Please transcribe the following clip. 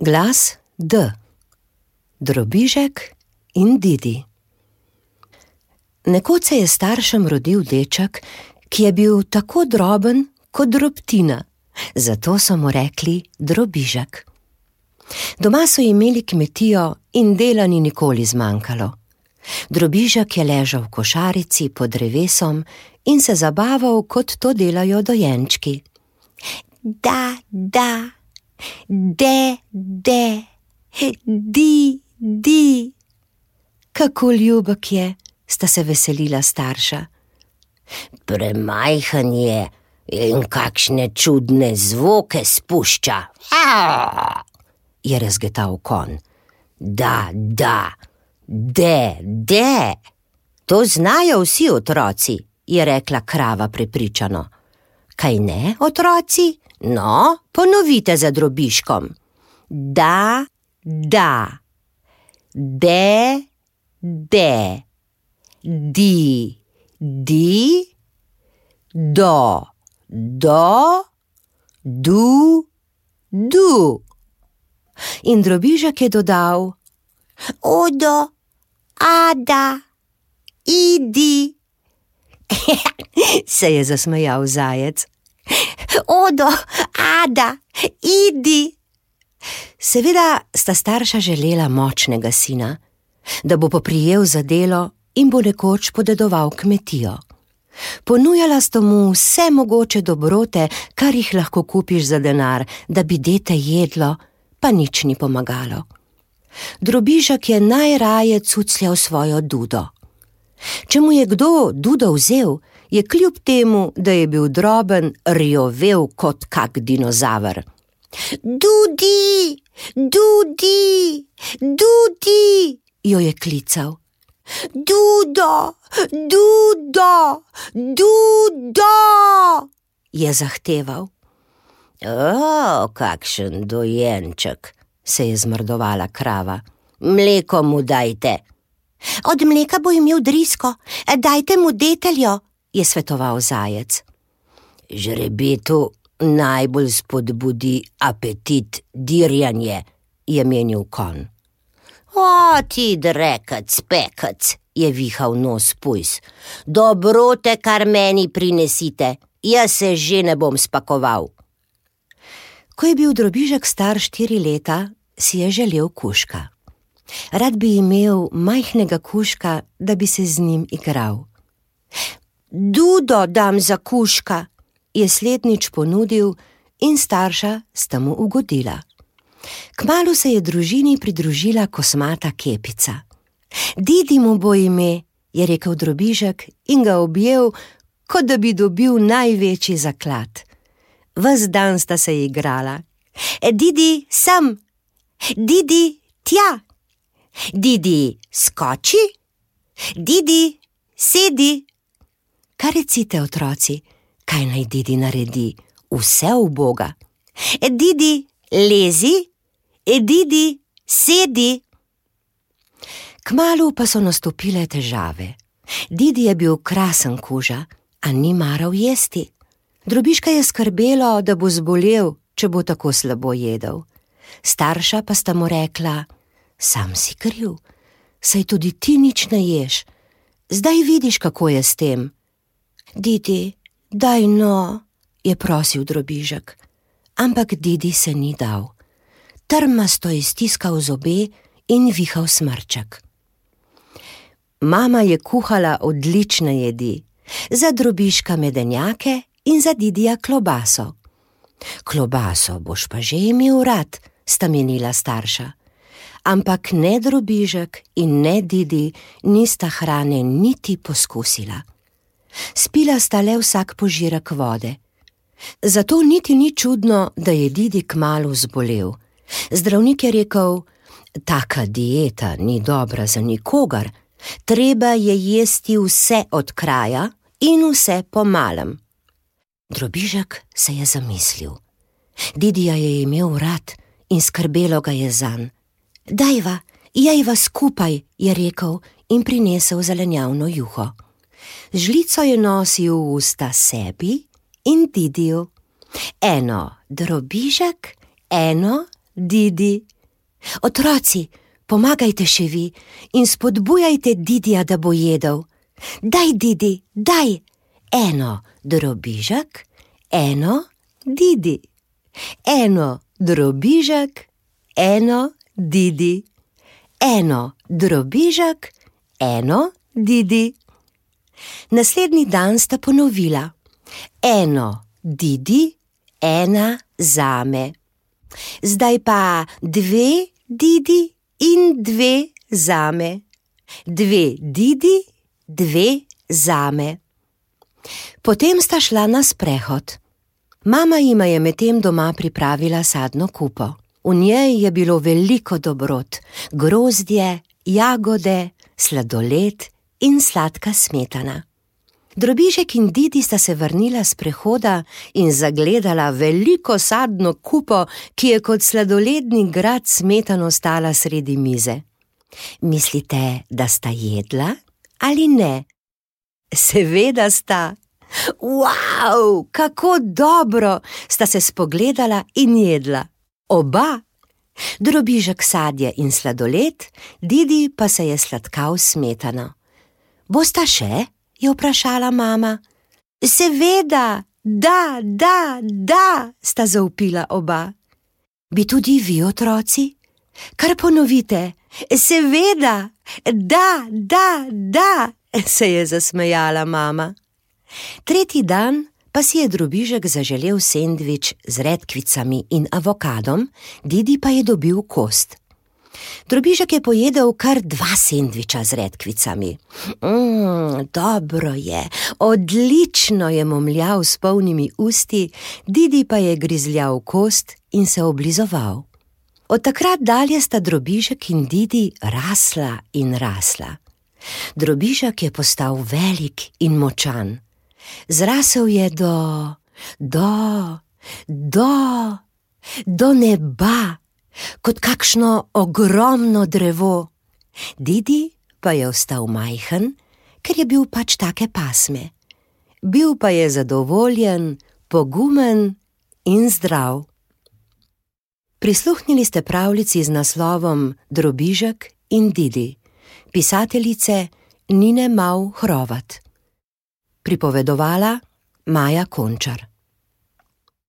Glas D, drobižek in Didi. Nekoč se je staršem rodil deček, ki je bil tako droben kot drobtina, zato so mu rekli drobižek. Doma so imeli kmetijo in dela ni nikoli zmanjkalo. Drobižek je ležal v košarici pod drevesom in se zabaval, kot to delajo dojenčki. Da, da, de, de, di, di. Kako ljubek je, sta se veselila starša. Premajhen je in kakšne čudne zvoke spušča. Aaaa! je razgetal kon. Da, da, de, de. To znajo vsi otroci, je rekla krava prepričano. Kaj ne, otroci? No, ponovite za drobiškom. Da, da, de, de, di, di, do, do, du, du. In drobižek je dodal: Odo, ada, idi. se je zasmejal zajec. Odo, ada, idi. Seveda sta starša želela močnega sina, da bo poprijel za delo in bo nekoč podedoval kmetijo. Ponujala sta mu vse mogoče dobrote, kar jih lahko kupiš za denar, da bi dete jedlo, pa nič ni pomagalo. Drobižek je najraje cucljal svojo dudo. Če mu je kdo dudo vzel, je kljub temu, da je bil droben, rjovel kot kak dinozaver. Dudi, dudi, dudi, jo je klical. Dudo, dudo, dudo, je zahteval. O, kakšen dojenček, se je zmrdovala krava. Mleko mu dajte. Od mleka bo imel drisko, dajte mu deteljo, je svetoval zajec. Žrebetu najbolj spodbudi apetit dirjanje, je menil kon. O, ti drekac, pekac, je vihal nos pujs. Dobrote, kar meni prinesite, jaz se že ne bom spakoval. Ko je bil drobižek star štiri leta, si je želel kuška. Rad bi imel majhnega kuška, da bi se z njim igral. Dudo dam za kuška, je slednjič ponudil in starša sta mu ugodila. Kmalu se je družini pridružila kosmata kepica. Didi mu bo ime, je rekel drobižek in ga objel, kot da bi dobil največji zaklad. Ves dan sta se igrala. Didi, sem, Didi, tja, Didi, skoči, Didi, sedi. Kaj recite, otroci, kaj naj Didi naredi, vse v Boga? Didi, lezi, Didi, sedi. Kmalu pa so nastopile težave. Didi je bil krasen kuža, a ni maral jesti. Drobiška je skrbelo, da bo zbolel, če bo tako slabo jedel. Starša pa sta mu rekla: Sam si kriv, saj tudi ti nič ne ješ, zdaj vidiš, kako je s tem. Didi, daj no, je prosil drobižek, ampak Didi se ni dal. Trmasto je stiskal zobe in vihal smrček. Mama je kuhala odlične jedi, za drobiška medenjake in za Didija klobaso. Klobaso boš pa že imel rad, sta menila starša. Ampak ne drobižek in ne Didi nista hrane niti poskusila. Spila sta le vsak požirek vode. Zato niti ni čudno, da je Didi kmalo zbolel. Zdravnik je rekel: Taka dieta ni dobra za nikogar, treba je jesti vse od kraja in vse po malem. Drobižek se je zamislil. Didija je imel rad in skrbelo ga je zanj. Dajva, jajva skupaj, je rekel in prinesel zelenjavno juho. Žlico je nosil v usta sebi in Didiju. Eno drobižek, eno Didi. Otroci, pomagajte še vi in spodbujajte Didija, da bo jedel. Daj, Didi, daj. Eno drobižek, eno Didi. Eno drobižek, eno Didi. Eno drobižek, eno Didi. Naslednji dan sta ponovila: Eno Didi, ena zame. Zdaj pa dve Didi in dve zame. Dve Didi, dve zame. Potem sta šla na sprehod. Mama jima je medtem doma pripravila sadno kupo. V njej je bilo veliko dobrot: grozdje, jagode, sladoled in sladka smetana. Drobižek in Didi sta se vrnila z prehoda in zagledala veliko sadno kupo, ki je kot sladoledni grad smetano stala sredi mize. Mislite, da sta jedla ali ne? Seveda sta. Wow, kako dobro sta se spogledala in jedla. Oba. Drobižek sadje in sladoled, Didi pa se je sladkal smetano. Bosta še? je vprašala mama. Seveda, da, da, da, sta zaupila oba. Bi tudi vi, otroci? Kar ponovite, seveda, da, da, da, se je zasmejala mama. Tretji dan pa si je drobižek zaželel sendvič z redkvicami in avokadom, Didi pa je dobil kost. Drobižek je pojedel kar dva sendviča z redkvicami. Mmm, dobro je, odlično je momljal s polnimi usti, Didi pa je grizljal kost in se oblizoval. Od takrat dalje sta drobižek in Didi rasla in rasla. Drobižek je postal velik in močan. Zrasel je do, do, do, do neba kot kakšno ogromno drevo. Didi pa je ostal majhen, ker je bil pač take pasme. Bil pa je zadovoljen, pogumen in zdrav. Prisluhnili ste pravljici z naslovom Drobižek in Didi, pisateljice Nine Mau Hrovat. Pripovedovala Maja Končar.